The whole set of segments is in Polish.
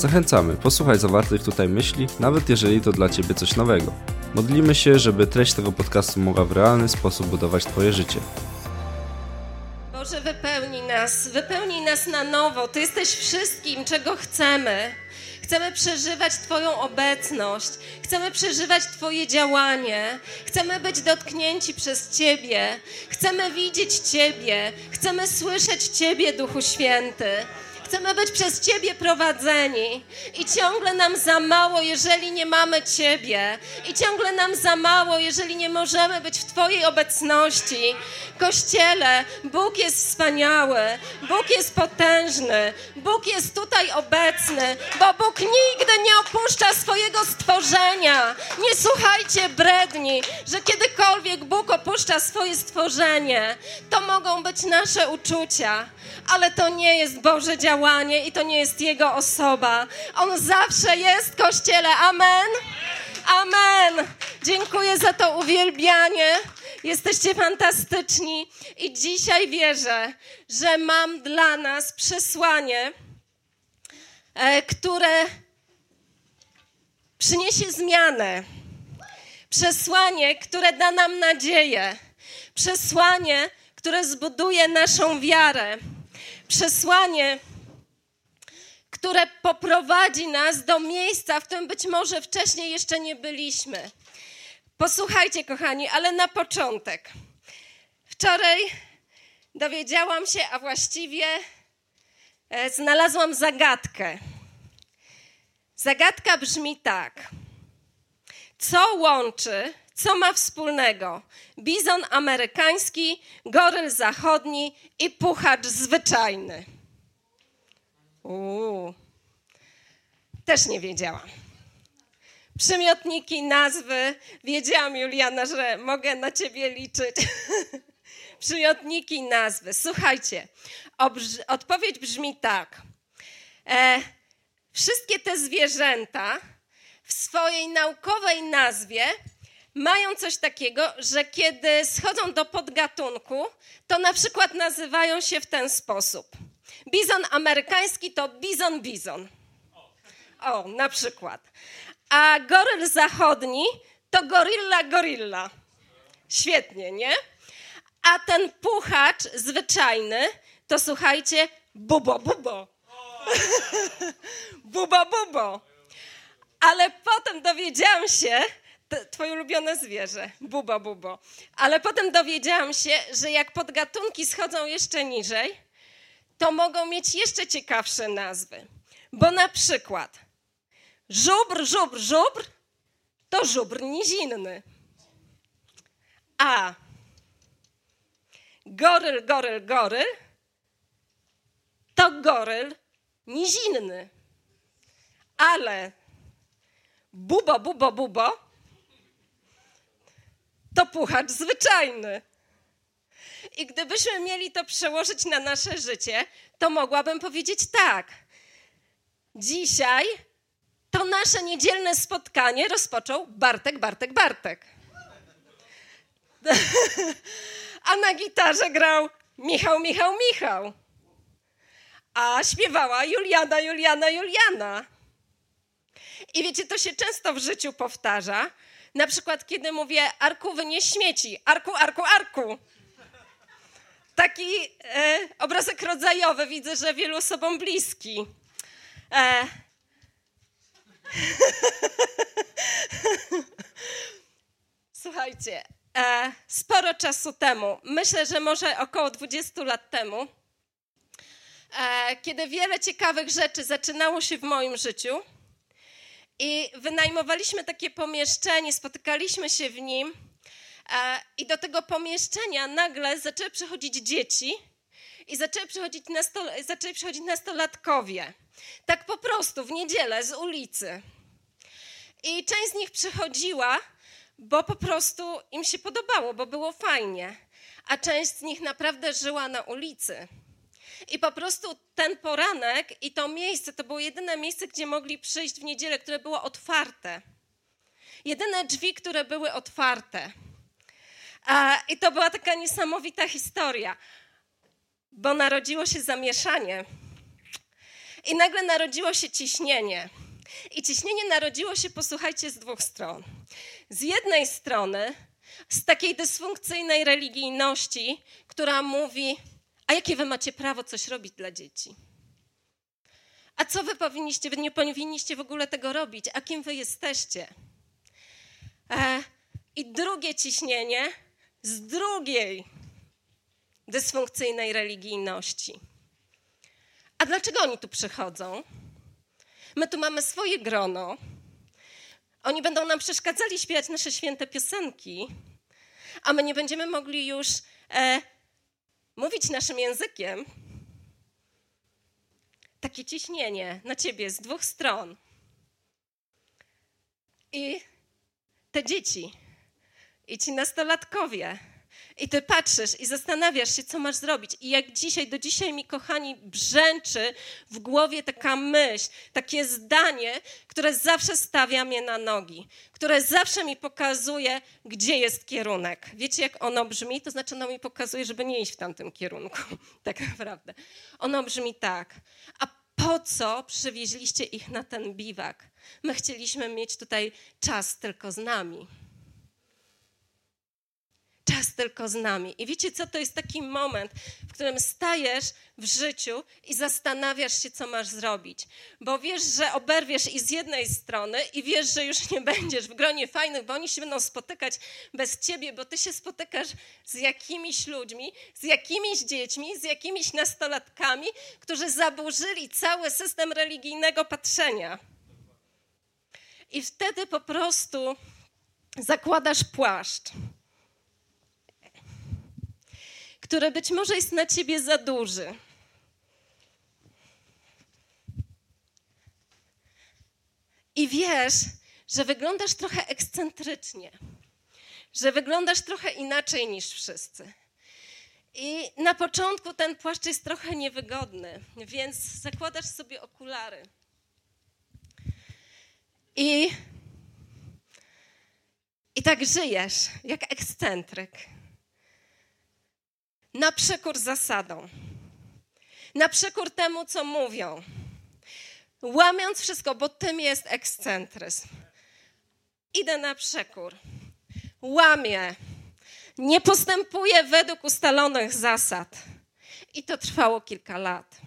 Zachęcamy, posłuchaj zawartych tutaj myśli, nawet jeżeli to dla Ciebie coś nowego. Modlimy się, żeby treść tego podcastu mogła w realny sposób budować Twoje życie. Boże, wypełnij nas, wypełnij nas na nowo. Ty jesteś wszystkim, czego chcemy. Chcemy przeżywać Twoją obecność, chcemy przeżywać Twoje działanie, chcemy być dotknięci przez Ciebie, chcemy widzieć Ciebie, chcemy słyszeć Ciebie, Duchu Święty. Chcemy być przez Ciebie prowadzeni i ciągle nam za mało, jeżeli nie mamy Ciebie, i ciągle nam za mało, jeżeli nie możemy być w Twojej obecności. Kościele, Bóg jest wspaniały, Bóg jest potężny, Bóg jest tutaj obecny, bo Bóg nigdy nie opuszcza swojego stworzenia. Nie słuchajcie bredni, że kiedykolwiek Bóg opuszcza swoje stworzenie. To mogą być nasze uczucia, ale to nie jest Boże działanie i to nie jest Jego osoba. On zawsze jest Kościele. Amen. Amen. Dziękuję za to uwielbianie. Jesteście fantastyczni i dzisiaj wierzę, że mam dla nas przesłanie, e, które przyniesie zmianę. Przesłanie, które da nam nadzieję. Przesłanie, które zbuduje naszą wiarę. Przesłanie, które poprowadzi nas do miejsca, w którym być może wcześniej jeszcze nie byliśmy. Posłuchajcie, kochani, ale na początek. Wczoraj dowiedziałam się, a właściwie e, znalazłam zagadkę. Zagadka brzmi tak. Co łączy, co ma wspólnego bizon amerykański, goryl zachodni i puchacz zwyczajny? Uuu, też nie wiedziałam. Przymiotniki, nazwy. Wiedziałam, Juliana, że mogę na ciebie liczyć. Przymiotniki, nazwy. Słuchajcie, odpowiedź brzmi tak. E, wszystkie te zwierzęta w swojej naukowej nazwie mają coś takiego, że kiedy schodzą do podgatunku, to na przykład nazywają się w ten sposób. Bizon amerykański to bizon bizon. O, na przykład. A goryl zachodni to gorilla gorilla. Świetnie, nie? A ten puchacz zwyczajny to słuchajcie, bubo bubo. bubo bubo. Ale potem dowiedziałam się, twoje ulubione zwierzę, bubo bubo. Ale potem dowiedziałam się, że jak podgatunki schodzą jeszcze niżej, to mogą mieć jeszcze ciekawsze nazwy. Bo na przykład żubr, żubr, żubr to żubr nizinny. A goryl, goryl, goryl to goryl nizinny. Ale bubo, bubo, bubo to puchacz zwyczajny. I gdybyśmy mieli to przełożyć na nasze życie, to mogłabym powiedzieć tak. Dzisiaj to nasze niedzielne spotkanie rozpoczął Bartek, Bartek, Bartek. A na gitarze grał Michał, Michał, Michał. A śpiewała Juliana, Juliana, Juliana. I wiecie, to się często w życiu powtarza. Na przykład, kiedy mówię Arku, wynieś śmieci. Arku, Arku, Arku. Taki e, obrazek rodzajowy widzę, że wielu osobom bliski. E, Słuchajcie, e, sporo czasu temu, myślę, że może około 20 lat temu, e, kiedy wiele ciekawych rzeczy zaczynało się w moim życiu i wynajmowaliśmy takie pomieszczenie, spotykaliśmy się w nim i do tego pomieszczenia nagle zaczęły przychodzić dzieci i zaczęły przychodzić, nastol zaczęły przychodzić nastolatkowie. Tak po prostu, w niedzielę z ulicy. I część z nich przychodziła, bo po prostu im się podobało, bo było fajnie. A część z nich naprawdę żyła na ulicy. I po prostu ten poranek i to miejsce to było jedyne miejsce, gdzie mogli przyjść w niedzielę, które było otwarte. Jedyne drzwi, które były otwarte. I to była taka niesamowita historia, bo narodziło się zamieszanie. I nagle narodziło się ciśnienie. I ciśnienie narodziło się, posłuchajcie, z dwóch stron. Z jednej strony, z takiej dysfunkcyjnej religijności, która mówi: A jakie wy macie prawo coś robić dla dzieci? A co wy powinniście? Wy nie powinniście w ogóle tego robić. A kim wy jesteście? E, I drugie ciśnienie z drugiej dysfunkcyjnej religijności. A dlaczego oni tu przychodzą? My tu mamy swoje grono. Oni będą nam przeszkadzali śpiewać nasze święte piosenki, a my nie będziemy mogli już e, mówić naszym językiem. Takie ciśnienie na ciebie z dwóch stron. I te dzieci, i ci nastolatkowie, i ty patrzysz i zastanawiasz się, co masz zrobić. I jak dzisiaj, do dzisiaj mi, kochani, brzęczy w głowie taka myśl, takie zdanie, które zawsze stawia mnie na nogi, które zawsze mi pokazuje, gdzie jest kierunek. Wiecie, jak ono brzmi? To znaczy, ono mi pokazuje, żeby nie iść w tamtym kierunku, tak naprawdę. Ono brzmi tak. A po co przywieźliście ich na ten biwak? My chcieliśmy mieć tutaj czas tylko z nami tylko z nami. I wiecie co, to jest taki moment, w którym stajesz w życiu i zastanawiasz się, co masz zrobić. Bo wiesz, że oberwiesz i z jednej strony i wiesz, że już nie będziesz w gronie fajnych, bo oni się będą spotykać bez ciebie, bo ty się spotykasz z jakimiś ludźmi, z jakimiś dziećmi, z jakimiś nastolatkami, którzy zaburzyli cały system religijnego patrzenia. I wtedy po prostu zakładasz płaszcz który być może jest na ciebie za duży. I wiesz, że wyglądasz trochę ekscentrycznie, że wyglądasz trochę inaczej niż wszyscy. I na początku ten płaszcz jest trochę niewygodny, więc zakładasz sobie okulary. I, i tak żyjesz, jak ekscentryk na przekór zasadom, na przekór temu, co mówią, łamiąc wszystko, bo tym jest ekscentryzm. Idę na przekór, łamię, nie postępuję według ustalonych zasad. I to trwało kilka lat.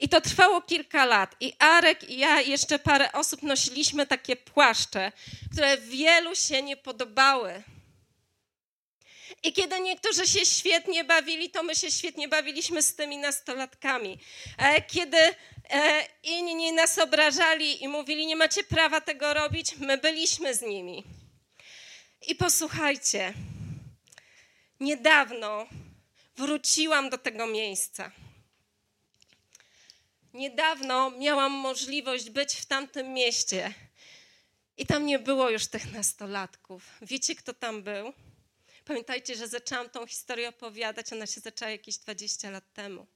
I to trwało kilka lat. I Arek i ja i jeszcze parę osób nosiliśmy takie płaszcze, które wielu się nie podobały i kiedy niektórzy się świetnie bawili, to my się świetnie bawiliśmy z tymi nastolatkami. E, kiedy e, inni nas obrażali i mówili, nie macie prawa tego robić, my byliśmy z nimi. I posłuchajcie, niedawno wróciłam do tego miejsca. Niedawno miałam możliwość być w tamtym mieście i tam nie było już tych nastolatków. Wiecie, kto tam był? Pamiętajcie, że zaczęłam tą historię opowiadać, ona się zaczęła jakieś 20 lat temu.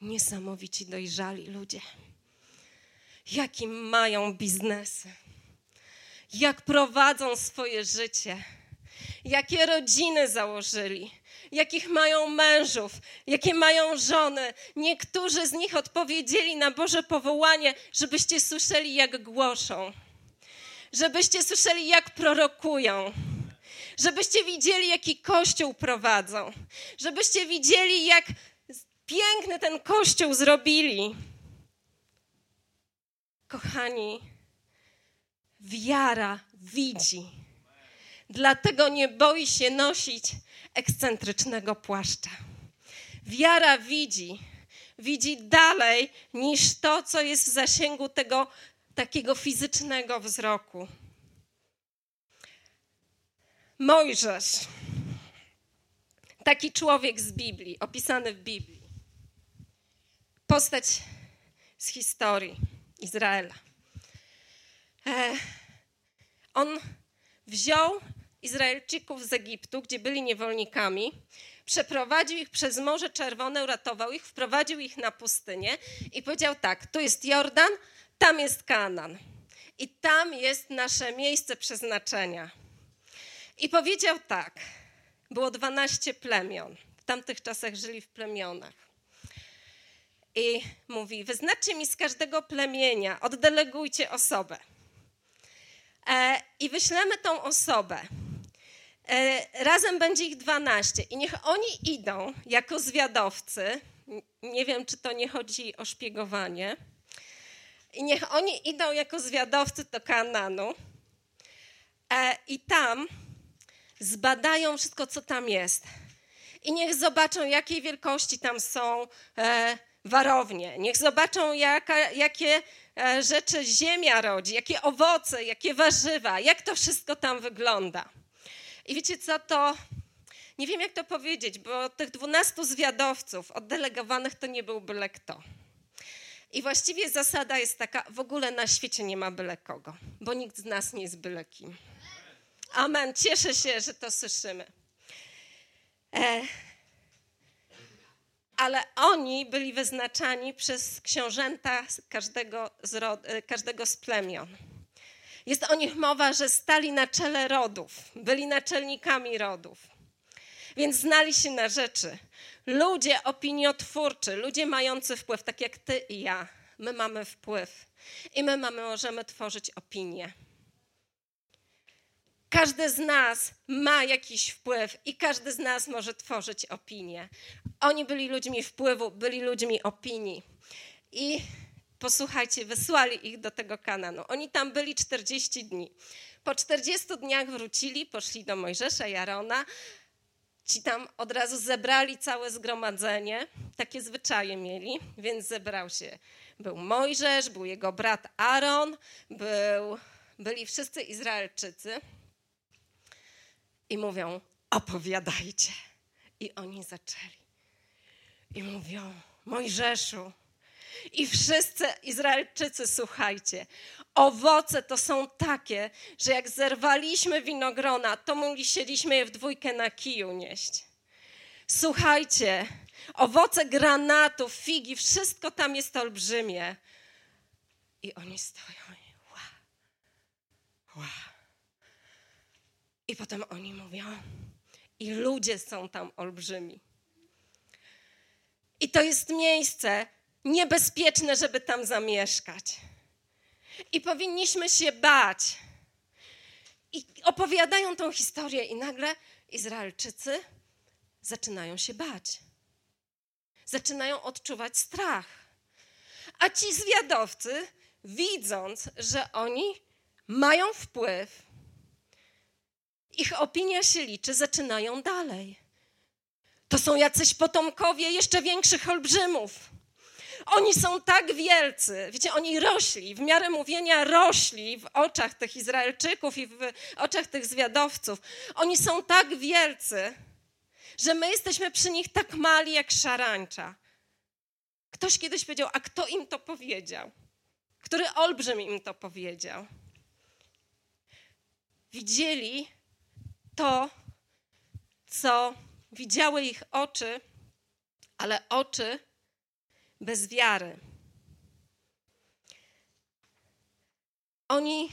Niesamowici dojrzali ludzie. Jaki mają biznesy. Jak prowadzą swoje życie. Jakie rodziny założyli. Jakich mają mężów, jakie mają żony. Niektórzy z nich odpowiedzieli na Boże powołanie, żebyście słyszeli, jak głoszą, żebyście słyszeli, jak prorokują żebyście widzieli, jaki kościół prowadzą, żebyście widzieli, jak piękny ten kościół zrobili. Kochani, wiara widzi. Dlatego nie boi się nosić ekscentrycznego płaszcza. Wiara widzi, widzi dalej niż to, co jest w zasięgu tego takiego fizycznego wzroku. Mojżesz, taki człowiek z Biblii, opisany w Biblii, postać z historii Izraela. E, on wziął Izraelczyków z Egiptu, gdzie byli niewolnikami, przeprowadził ich przez Morze Czerwone, uratował ich, wprowadził ich na pustynię i powiedział tak: tu jest Jordan, tam jest Kanaan. I tam jest nasze miejsce przeznaczenia. I powiedział tak: było 12 plemion. W tamtych czasach żyli w plemionach. I mówi: Wyznaczcie mi z każdego plemienia, oddelegujcie osobę. E, I wyślemy tą osobę. E, razem będzie ich 12. I niech oni idą jako zwiadowcy. Nie wiem, czy to nie chodzi o szpiegowanie. I niech oni idą jako zwiadowcy do Kananu. E, I tam zbadają wszystko, co tam jest. I niech zobaczą, jakiej wielkości tam są e, warownie. Niech zobaczą, jaka, jakie e, rzeczy ziemia rodzi, jakie owoce, jakie warzywa, jak to wszystko tam wygląda. I wiecie co, to nie wiem, jak to powiedzieć, bo tych dwunastu zwiadowców oddelegowanych to nie był byle kto. I właściwie zasada jest taka, w ogóle na świecie nie ma byle kogo, bo nikt z nas nie jest byle kim. Amen. Cieszę się, że to słyszymy. E, ale oni byli wyznaczani przez książęta każdego z, e, każdego z plemion. Jest o nich mowa, że stali na czele rodów, byli naczelnikami rodów, więc znali się na rzeczy. Ludzie opiniotwórczy, ludzie mający wpływ, tak jak ty i ja, my mamy wpływ i my mamy, możemy tworzyć opinię. Każdy z nas ma jakiś wpływ i każdy z nas może tworzyć opinię. Oni byli ludźmi wpływu, byli ludźmi opinii. I posłuchajcie, wysłali ich do tego Kananu. Oni tam byli 40 dni. Po 40 dniach wrócili, poszli do Mojżesza i Arona. Ci tam od razu zebrali całe zgromadzenie, takie zwyczaje mieli, więc zebrał się. Był Mojżesz, był jego brat Aaron, był, byli wszyscy Izraelczycy i mówią: opowiadajcie. I oni zaczęli. I mówią: Mojżeszu. I wszyscy Izraelczycy, słuchajcie, owoce to są takie, że jak zerwaliśmy winogrona, to musieliśmy je w dwójkę na kiju nieść. Słuchajcie, owoce granatów, figi, wszystko tam jest olbrzymie. I oni stoją i wow, wow. I potem oni mówią, i ludzie są tam olbrzymi. I to jest miejsce niebezpieczne, żeby tam zamieszkać. I powinniśmy się bać. I opowiadają tą historię, i nagle Izraelczycy zaczynają się bać. Zaczynają odczuwać strach. A ci zwiadowcy, widząc, że oni mają wpływ, ich opinia się liczy, zaczynają dalej. To są jacyś potomkowie jeszcze większych olbrzymów. Oni są tak wielcy, wiecie, oni rośli, w miarę mówienia rośli w oczach tych Izraelczyków i w oczach tych zwiadowców. Oni są tak wielcy, że my jesteśmy przy nich tak mali jak szarańcza. Ktoś kiedyś powiedział, a kto im to powiedział? Który olbrzym im to powiedział? Widzieli to, co widziały ich oczy, ale oczy bez wiary. Oni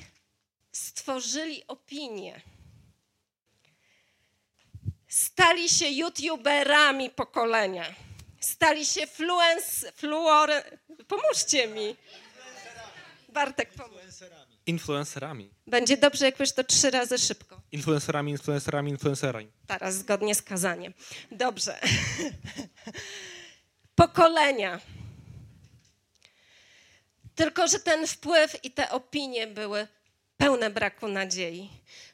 stworzyli opinię. Stali się youtuberami pokolenia. Stali się fluence. Pomóżcie mi. Bartek, pomóż. Influencerami. Będzie dobrze, jak powiesz to trzy razy szybko. Influencerami, influencerami, influencerami. Teraz zgodnie z kazaniem. Dobrze. Pokolenia. Tylko, że ten wpływ i te opinie były pełne braku nadziei,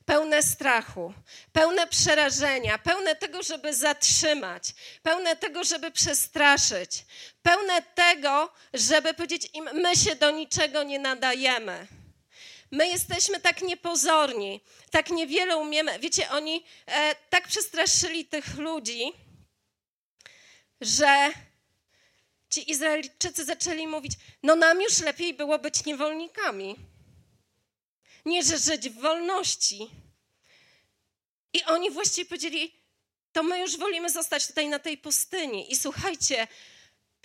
pełne strachu, pełne przerażenia, pełne tego, żeby zatrzymać, pełne tego, żeby przestraszyć, pełne tego, żeby powiedzieć im: My się do niczego nie nadajemy. My jesteśmy tak niepozorni, tak niewiele umiemy. Wiecie, oni e, tak przestraszyli tych ludzi, że ci Izraelczycy zaczęli mówić: No, nam już lepiej było być niewolnikami, niż żyć w wolności. I oni właściwie powiedzieli, to my już wolimy zostać tutaj na tej pustyni. I słuchajcie,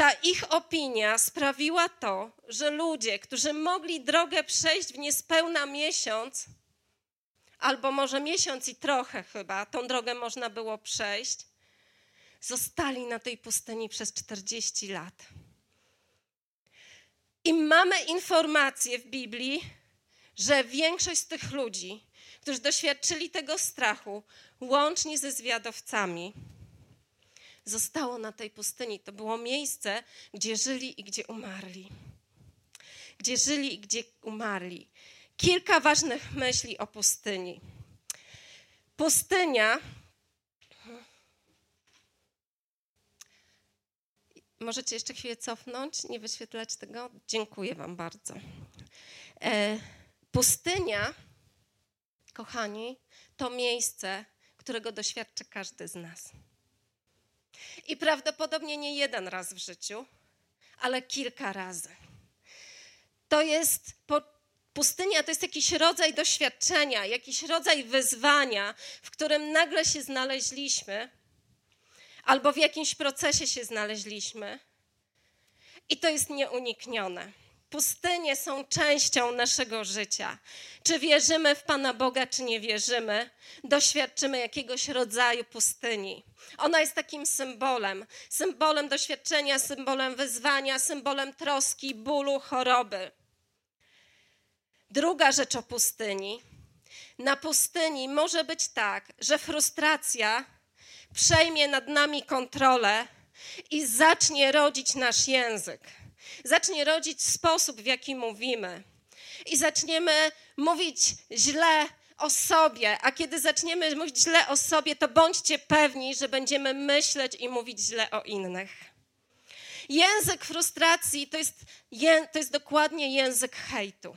ta ich opinia sprawiła to, że ludzie, którzy mogli drogę przejść w niespełna miesiąc, albo może miesiąc i trochę chyba, tą drogę można było przejść, zostali na tej pustyni przez 40 lat. I mamy informacje w Biblii, że większość z tych ludzi, którzy doświadczyli tego strachu, łącznie ze zwiadowcami, zostało na tej pustyni. To było miejsce, gdzie żyli i gdzie umarli. Gdzie żyli i gdzie umarli. Kilka ważnych myśli o pustyni. Pustynia. Możecie jeszcze chwilę cofnąć, nie wyświetlać tego? Dziękuję Wam bardzo. E, pustynia, kochani, to miejsce, którego doświadczy każdy z nas. I prawdopodobnie nie jeden raz w życiu, ale kilka razy. To jest pustynia, to jest jakiś rodzaj doświadczenia, jakiś rodzaj wyzwania, w którym nagle się znaleźliśmy, albo w jakimś procesie się znaleźliśmy. I to jest nieuniknione. Pustynie są częścią naszego życia. Czy wierzymy w Pana Boga, czy nie wierzymy, doświadczymy jakiegoś rodzaju pustyni. Ona jest takim symbolem symbolem doświadczenia, symbolem wyzwania, symbolem troski, bólu, choroby. Druga rzecz o pustyni. Na pustyni może być tak, że frustracja przejmie nad nami kontrolę i zacznie rodzić nasz język zacznie rodzić sposób, w jaki mówimy. I zaczniemy mówić źle o sobie, a kiedy zaczniemy mówić źle o sobie, to bądźcie pewni, że będziemy myśleć i mówić źle o innych. Język frustracji to jest, to jest dokładnie język hejtu.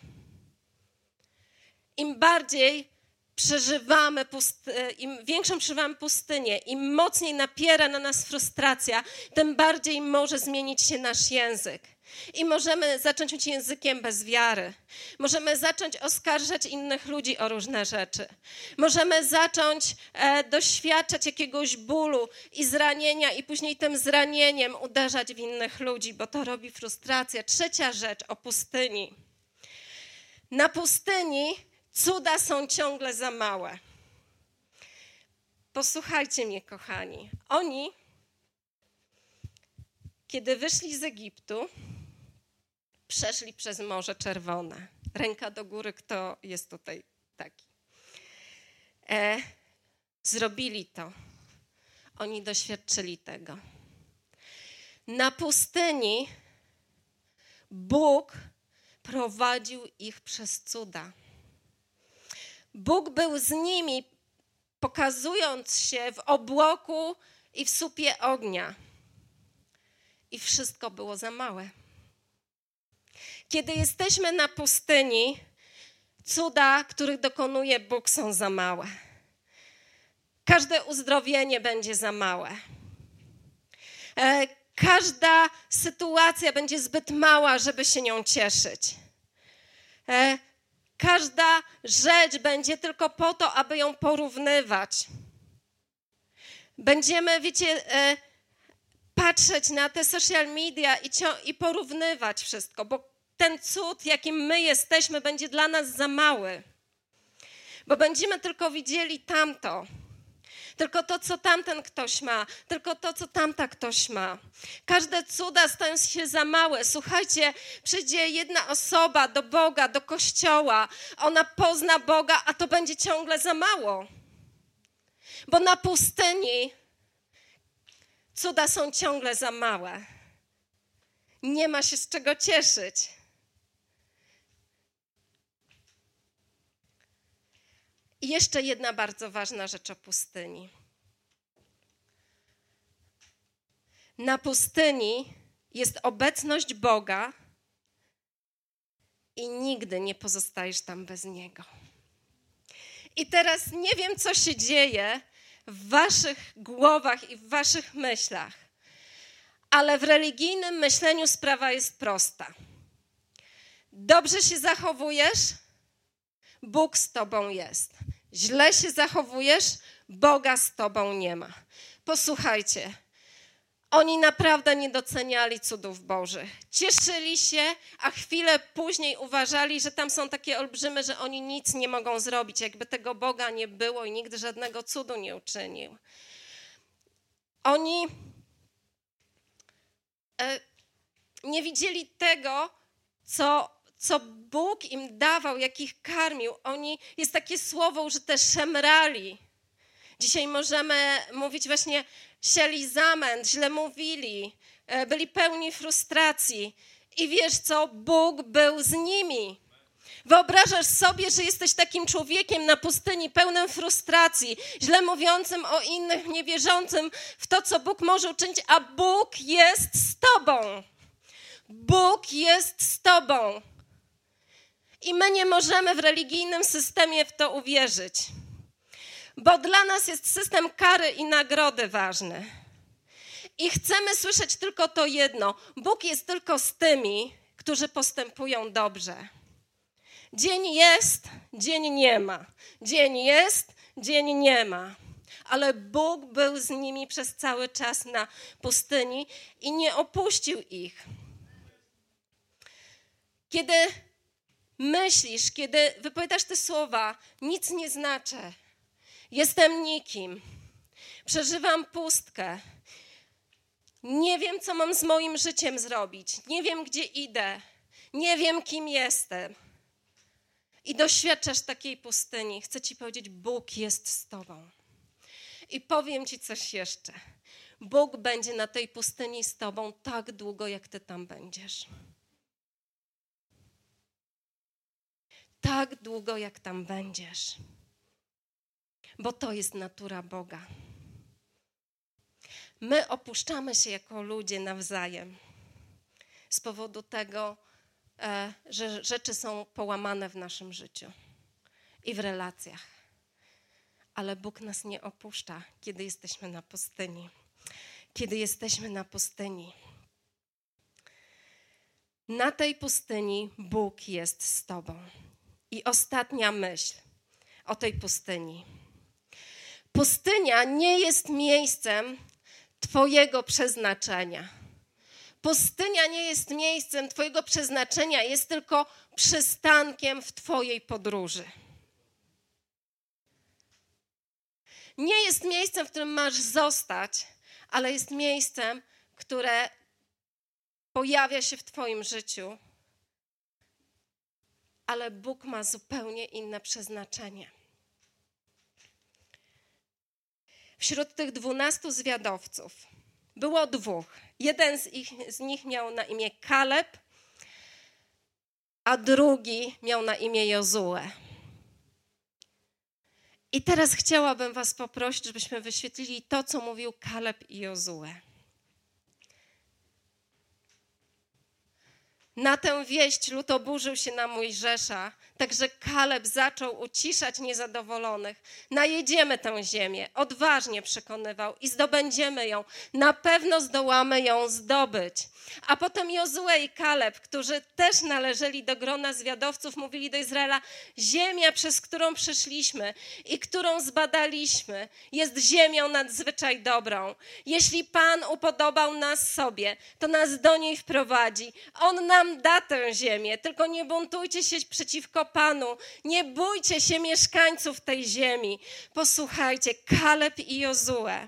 Im bardziej przeżywamy, im większą przeżywamy pustynię, im mocniej napiera na nas frustracja, tym bardziej może zmienić się nasz język. I możemy zacząć być językiem bez wiary. Możemy zacząć oskarżać innych ludzi o różne rzeczy. Możemy zacząć e, doświadczać jakiegoś bólu i zranienia, i później tym zranieniem uderzać w innych ludzi, bo to robi frustracja. Trzecia rzecz o pustyni. Na pustyni cuda są ciągle za małe. Posłuchajcie mnie, kochani. Oni, kiedy wyszli z Egiptu, przeszli przez Morze Czerwone. Ręka do góry, kto jest tutaj taki. E, zrobili to. Oni doświadczyli tego. Na pustyni Bóg prowadził ich przez cuda. Bóg był z nimi, pokazując się w obłoku i w supie ognia. I wszystko było za małe. Kiedy jesteśmy na pustyni, cuda, których dokonuje Bóg, są za małe. Każde uzdrowienie będzie za małe. E, każda sytuacja będzie zbyt mała, żeby się nią cieszyć. E, każda rzecz będzie tylko po to, aby ją porównywać. Będziemy, wiecie, e, patrzeć na te social media i, i porównywać wszystko, bo ten cud, jakim my jesteśmy, będzie dla nas za mały. Bo będziemy tylko widzieli tamto. Tylko to, co tamten ktoś ma, tylko to, co tamta ktoś ma. Każde cuda stają się za małe. Słuchajcie, przyjdzie jedna osoba do Boga, do kościoła, ona pozna Boga, a to będzie ciągle za mało. Bo na pustyni cuda są ciągle za małe. Nie ma się z czego cieszyć. I jeszcze jedna bardzo ważna rzecz o pustyni. Na pustyni jest obecność Boga i nigdy nie pozostajesz tam bez Niego. I teraz nie wiem, co się dzieje w waszych głowach i w waszych myślach, ale w religijnym myśleniu sprawa jest prosta. Dobrze się zachowujesz, Bóg z tobą jest. Źle się zachowujesz, Boga z tobą nie ma. Posłuchajcie. Oni naprawdę nie doceniali cudów Bożych. Cieszyli się, a chwilę później uważali, że tam są takie olbrzymy, że oni nic nie mogą zrobić, jakby tego Boga nie było i nigdy żadnego cudu nie uczynił. Oni e, nie widzieli tego, co, co Bóg im dawał, jak ich karmił. Oni, jest takie słowo użyte, szemrali. Dzisiaj możemy mówić właśnie sieli zamęt, źle mówili, e, byli pełni frustracji. I wiesz co? Bóg był z nimi. Wyobrażasz sobie, że jesteś takim człowiekiem na pustyni pełnym frustracji, źle mówiącym o innych, niewierzącym w to, co Bóg może uczynić, a Bóg jest z tobą. Bóg jest z tobą. I my nie możemy w religijnym systemie w to uwierzyć, bo dla nas jest system kary i nagrody ważny. I chcemy słyszeć tylko to jedno: Bóg jest tylko z tymi, którzy postępują dobrze. Dzień jest, dzień nie ma. Dzień jest, dzień nie ma. Ale Bóg był z nimi przez cały czas na pustyni i nie opuścił ich. Kiedy myślisz, kiedy wypowiadasz te słowa, nic nie znaczę. Jestem nikim. Przeżywam pustkę. Nie wiem, co mam z moim życiem zrobić. Nie wiem, gdzie idę. Nie wiem, kim jestem. I doświadczasz takiej pustyni. Chcę ci powiedzieć, Bóg jest z tobą. I powiem ci coś jeszcze. Bóg będzie na tej pustyni z tobą tak długo, jak ty tam będziesz. Tak długo, jak tam będziesz. Bo to jest natura Boga. My opuszczamy się jako ludzie nawzajem z powodu tego, e, że rzeczy są połamane w naszym życiu i w relacjach. Ale Bóg nas nie opuszcza, kiedy jesteśmy na pustyni. Kiedy jesteśmy na pustyni. Na tej pustyni Bóg jest z Tobą. I ostatnia myśl o tej pustyni. Pustynia nie jest miejscem Twojego przeznaczenia. Pustynia nie jest miejscem Twojego przeznaczenia, jest tylko przystankiem w Twojej podróży. Nie jest miejscem, w którym masz zostać, ale jest miejscem, które pojawia się w Twoim życiu ale Bóg ma zupełnie inne przeznaczenie. Wśród tych dwunastu zwiadowców było dwóch. Jeden z, ich, z nich miał na imię Kaleb, a drugi miał na imię Jozue. I teraz chciałabym Was poprosić, żebyśmy wyświetlili to, co mówił Kaleb i Jozue. Na tę wieść lud oburzył się na Mojżesza, także Kaleb zaczął uciszać niezadowolonych. Najedziemy tę ziemię, odważnie przekonywał i zdobędziemy ją. Na pewno zdołamy ją zdobyć. A potem Jozue i Kaleb, którzy też należeli do grona zwiadowców, mówili do Izraela: Ziemia, przez którą przyszliśmy i którą zbadaliśmy, jest ziemią nadzwyczaj dobrą. Jeśli Pan upodobał nas sobie, to nas do niej wprowadzi. On nam da tę ziemię, tylko nie buntujcie się przeciwko Panu, nie bójcie się mieszkańców tej ziemi. Posłuchajcie, Kaleb i Jozue.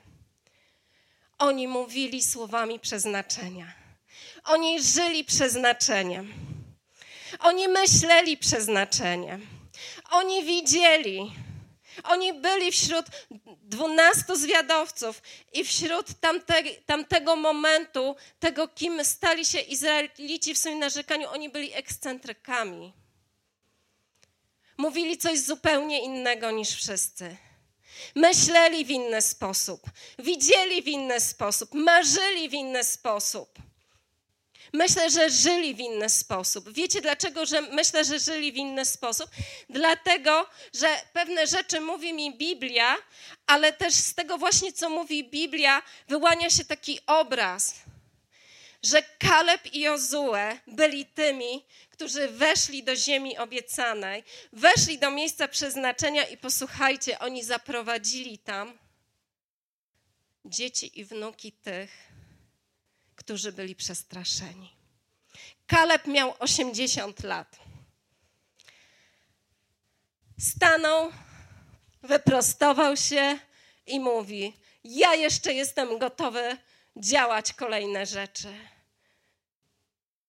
Oni mówili słowami przeznaczenia. Oni żyli przeznaczeniem. Oni myśleli przeznaczeniem. Oni widzieli. Oni byli wśród dwunastu zwiadowców i wśród tamte, tamtego momentu, tego kim stali się Izraelici w swoim narzekaniu, oni byli ekscentrykami. Mówili coś zupełnie innego niż wszyscy. Myśleli w inny sposób, widzieli w inny sposób, marzyli w inny sposób. Myślę, że żyli w inny sposób. Wiecie dlaczego że myślę, że żyli w inny sposób? Dlatego, że pewne rzeczy mówi mi Biblia, ale też z tego właśnie, co mówi Biblia, wyłania się taki obraz, że Kaleb i Jozue byli tymi, którzy weszli do ziemi obiecanej, weszli do miejsca przeznaczenia i posłuchajcie, oni zaprowadzili tam dzieci i wnuki tych, którzy byli przestraszeni. Kaleb miał 80 lat. Stanął, wyprostował się i mówi: Ja jeszcze jestem gotowy działać kolejne rzeczy,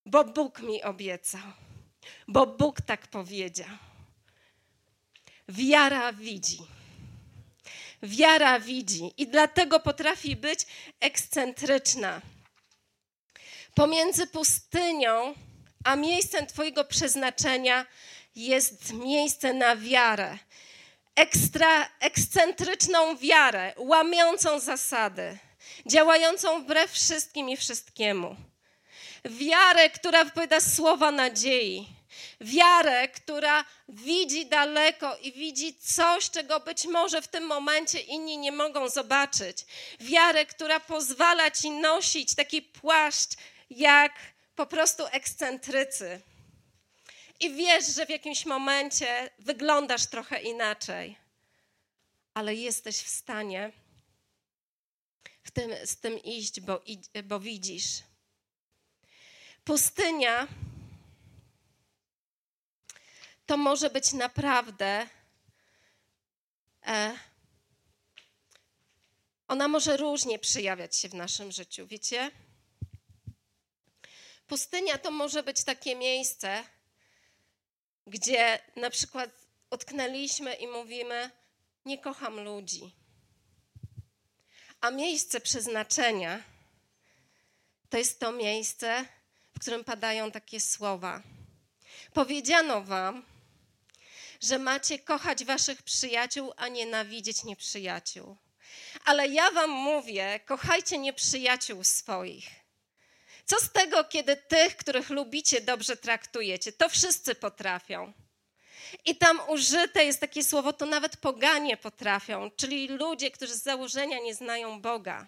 bo Bóg mi obiecał, bo Bóg tak powiedział. Wiara widzi. Wiara widzi i dlatego potrafi być ekscentryczna. Pomiędzy pustynią a miejscem Twojego przeznaczenia jest miejsce na wiarę. Ekstra, ekscentryczną wiarę, łamiącą zasady, działającą wbrew wszystkim i wszystkiemu. Wiarę, która wypowiada słowa nadziei. Wiarę, która widzi daleko i widzi coś, czego być może w tym momencie inni nie mogą zobaczyć. Wiarę, która pozwala ci nosić taki płaszcz jak po prostu ekscentrycy. I wiesz, że w jakimś momencie wyglądasz trochę inaczej, ale jesteś w stanie tym, z tym iść, bo, bo widzisz. Pustynia to może być naprawdę. E, ona może różnie przejawiać się w naszym życiu, wiecie? Pustynia to może być takie miejsce, gdzie na przykład utknęliśmy i mówimy: Nie kocham ludzi. A miejsce przeznaczenia to jest to miejsce, w którym padają takie słowa. Powiedziano wam, że macie kochać waszych przyjaciół, a nienawidzieć nieprzyjaciół. Ale ja wam mówię, kochajcie nieprzyjaciół swoich. Co z tego, kiedy tych, których lubicie, dobrze traktujecie? To wszyscy potrafią. I tam użyte jest takie słowo, to nawet poganie potrafią, czyli ludzie, którzy z założenia nie znają Boga.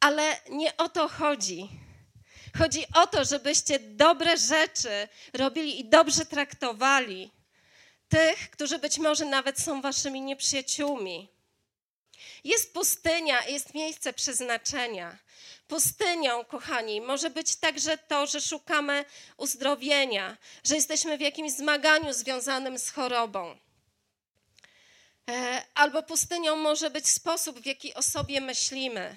Ale nie o to chodzi. Chodzi o to, żebyście dobre rzeczy robili i dobrze traktowali tych, którzy być może nawet są waszymi nieprzyjaciółmi. Jest pustynia, jest miejsce przeznaczenia. Pustynią, kochani, może być także to, że szukamy uzdrowienia, że jesteśmy w jakimś zmaganiu związanym z chorobą. E, albo pustynią może być sposób, w jaki o sobie myślimy.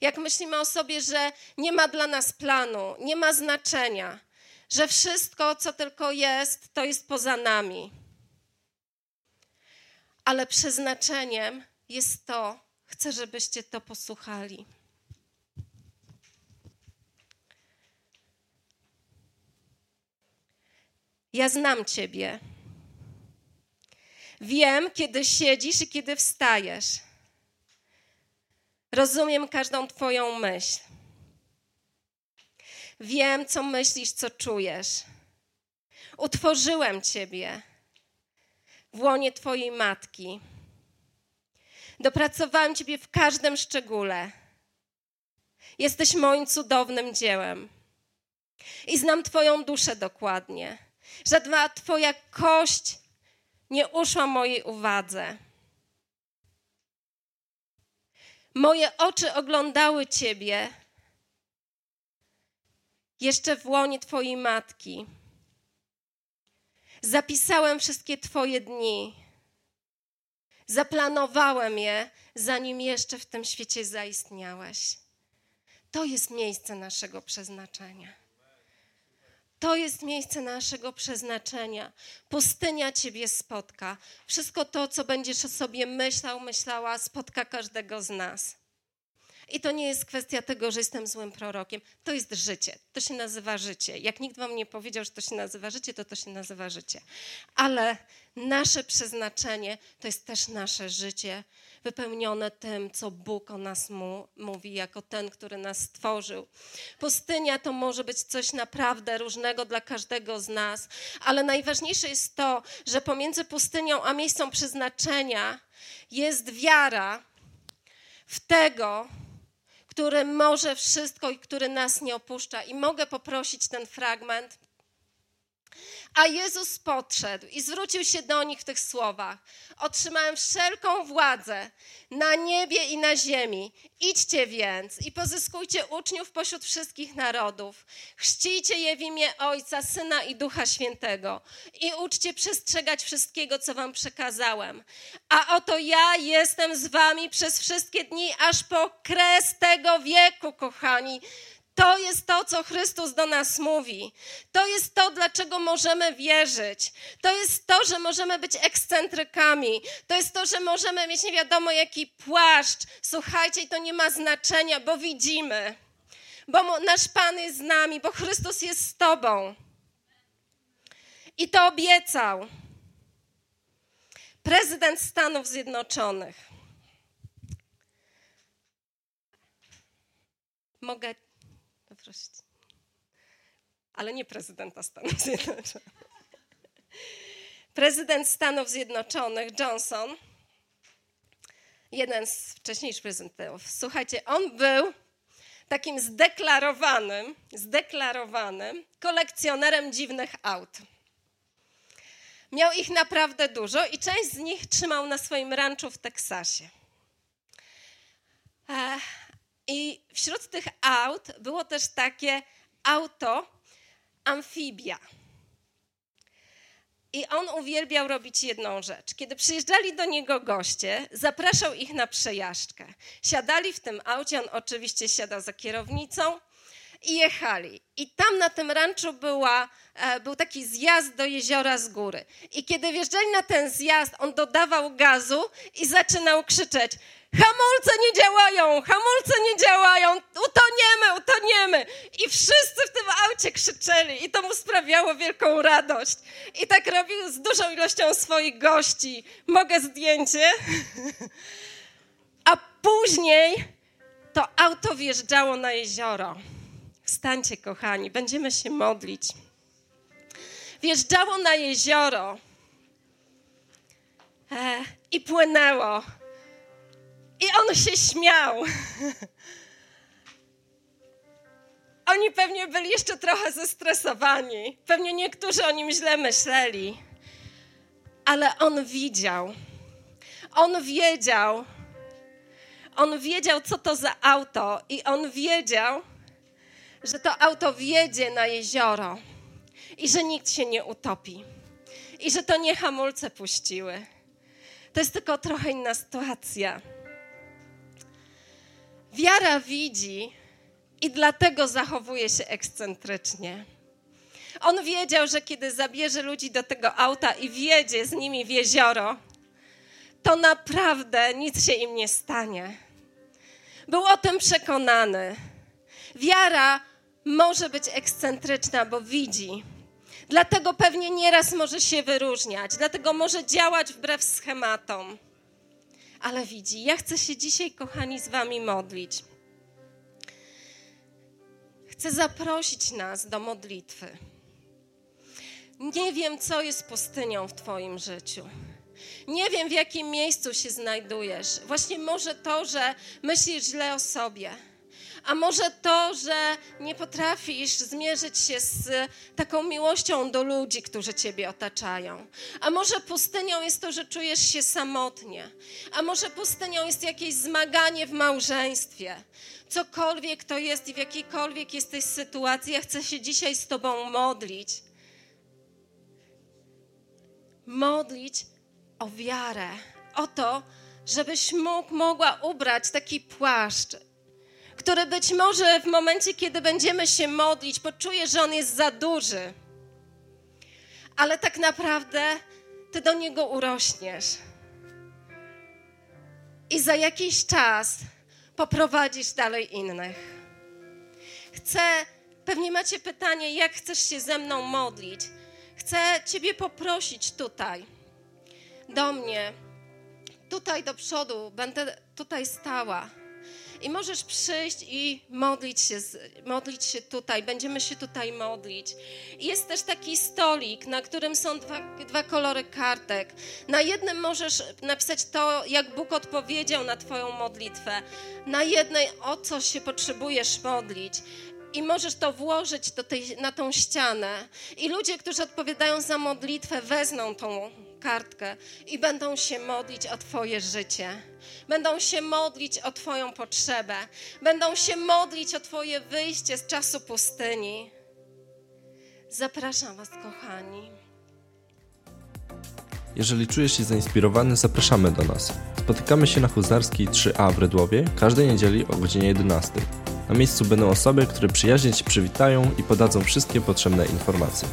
Jak myślimy o sobie, że nie ma dla nas planu, nie ma znaczenia, że wszystko, co tylko jest, to jest poza nami. Ale przeznaczeniem jest to, chcę, żebyście to posłuchali. Ja znam Ciebie. Wiem, kiedy siedzisz i kiedy wstajesz. Rozumiem każdą Twoją myśl. Wiem, co myślisz, co czujesz. Utworzyłem Ciebie w łonie Twojej matki. Dopracowałem Ciebie w każdym szczególe. Jesteś moim cudownym dziełem. I znam Twoją duszę dokładnie. Żadna Twoja kość nie uszła mojej uwadze. Moje oczy oglądały Ciebie jeszcze w łonie Twojej matki. Zapisałem wszystkie Twoje dni. Zaplanowałem je, zanim jeszcze w tym świecie zaistniałeś. To jest miejsce naszego przeznaczenia. To jest miejsce naszego przeznaczenia. Pustynia Ciebie spotka. Wszystko to, co będziesz o sobie myślał, myślała, spotka każdego z nas. I to nie jest kwestia tego, że jestem złym prorokiem. To jest życie. To się nazywa życie. Jak nikt wam nie powiedział, że to się nazywa życie, to to się nazywa życie. Ale nasze przeznaczenie to jest też nasze życie, wypełnione tym, co Bóg o nas mu, mówi, jako ten, który nas stworzył. Pustynia to może być coś naprawdę różnego dla każdego z nas, ale najważniejsze jest to, że pomiędzy pustynią a miejscem przeznaczenia jest wiara w tego, który może wszystko i który nas nie opuszcza. I mogę poprosić ten fragment. A Jezus podszedł i zwrócił się do nich w tych słowach: Otrzymałem wszelką władzę na niebie i na ziemi. Idźcie więc i pozyskujcie uczniów pośród wszystkich narodów. Chrzcijcie je w imię Ojca, Syna i Ducha Świętego i uczcie przestrzegać wszystkiego, co wam przekazałem. A oto ja jestem z wami przez wszystkie dni, aż po kres tego wieku, kochani. To jest to, co Chrystus do nas mówi. To jest to, dlaczego możemy wierzyć. To jest to, że możemy być ekscentrykami. To jest to, że możemy mieć nie wiadomo jaki płaszcz. Słuchajcie, to nie ma znaczenia, bo widzimy. Bo nasz Pan jest z nami, bo Chrystus jest z Tobą. I to obiecał. Prezydent Stanów Zjednoczonych. Mogę. Ale nie prezydenta Stanów Zjednoczonych. Prezydent Stanów Zjednoczonych, Johnson, jeden z wcześniejszych prezydentów, słuchajcie, on był takim zdeklarowanym, zdeklarowanym kolekcjonerem dziwnych aut. Miał ich naprawdę dużo i część z nich trzymał na swoim ranczu w Teksasie. I wśród tych aut było też takie auto amfibia. I on uwielbiał robić jedną rzecz. Kiedy przyjeżdżali do niego goście, zapraszał ich na przejażdżkę. Siadali w tym aucie, on oczywiście siadał za kierownicą i jechali. I tam na tym ranczu była, e, był taki zjazd do jeziora z góry. I kiedy wjeżdżali na ten zjazd, on dodawał gazu i zaczynał krzyczeć: Hamulce nie działają, hamulce nie działają, utoniemy, utoniemy. I wszyscy w tym aucie krzyczeli i to mu sprawiało wielką radość. I tak robił z dużą ilością swoich gości. Mogę zdjęcie? A później to auto wjeżdżało na jezioro. Wstańcie, kochani, będziemy się modlić. Wjeżdżało na jezioro e, i płynęło. I on się śmiał. Oni pewnie byli jeszcze trochę zestresowani. Pewnie niektórzy o nim źle myśleli. Ale on widział. On wiedział. On wiedział, co to za auto, i on wiedział, że to auto wjedzie na jezioro i że nikt się nie utopi. I że to nie hamulce puściły. To jest tylko trochę inna sytuacja. Wiara widzi i dlatego zachowuje się ekscentrycznie. On wiedział, że kiedy zabierze ludzi do tego auta i wjedzie z nimi w jezioro, to naprawdę nic się im nie stanie. Był o tym przekonany. Wiara może być ekscentryczna, bo widzi. Dlatego pewnie nieraz może się wyróżniać, dlatego może działać wbrew schematom ale widzi. Ja chcę się dzisiaj, kochani, z Wami modlić. Chcę zaprosić nas do modlitwy. Nie wiem, co jest pustynią w Twoim życiu. Nie wiem, w jakim miejscu się znajdujesz. Właśnie może to, że myślisz źle o sobie a może to, że nie potrafisz zmierzyć się z taką miłością do ludzi, którzy Ciebie otaczają. A może pustynią jest to, że czujesz się samotnie. A może pustynią jest jakieś zmaganie w małżeństwie. Cokolwiek to jest i w jakiejkolwiek jesteś sytuacji, ja chcę się dzisiaj z Tobą modlić. Modlić o wiarę, o to, żebyś mógł, mogła ubrać taki płaszcz, który być może w momencie, kiedy będziemy się modlić, poczuje, że on jest za duży. Ale tak naprawdę ty do niego urośniesz. I za jakiś czas poprowadzisz dalej innych. Chcę, pewnie macie pytanie, jak chcesz się ze mną modlić. Chcę Ciebie poprosić tutaj, do mnie, tutaj do przodu, będę tutaj stała. I możesz przyjść i modlić się, modlić się tutaj. Będziemy się tutaj modlić. Jest też taki stolik, na którym są dwa, dwa kolory kartek. Na jednym możesz napisać to, jak Bóg odpowiedział na Twoją modlitwę. Na jednej, o co się potrzebujesz modlić i możesz to włożyć tej, na tą ścianę. I ludzie, którzy odpowiadają za modlitwę, wezmą tą kartkę i będą się modlić o Twoje życie. Będą się modlić o Twoją potrzebę. Będą się modlić o Twoje wyjście z czasu pustyni. Zapraszam Was, kochani. Jeżeli czujesz się zainspirowany, zapraszamy do nas. Spotykamy się na Huzarskiej 3A w Redłowie każdej niedzieli o godzinie 11. Na miejscu będą osoby, które przyjaźnie Ci przywitają i podadzą wszystkie potrzebne informacje.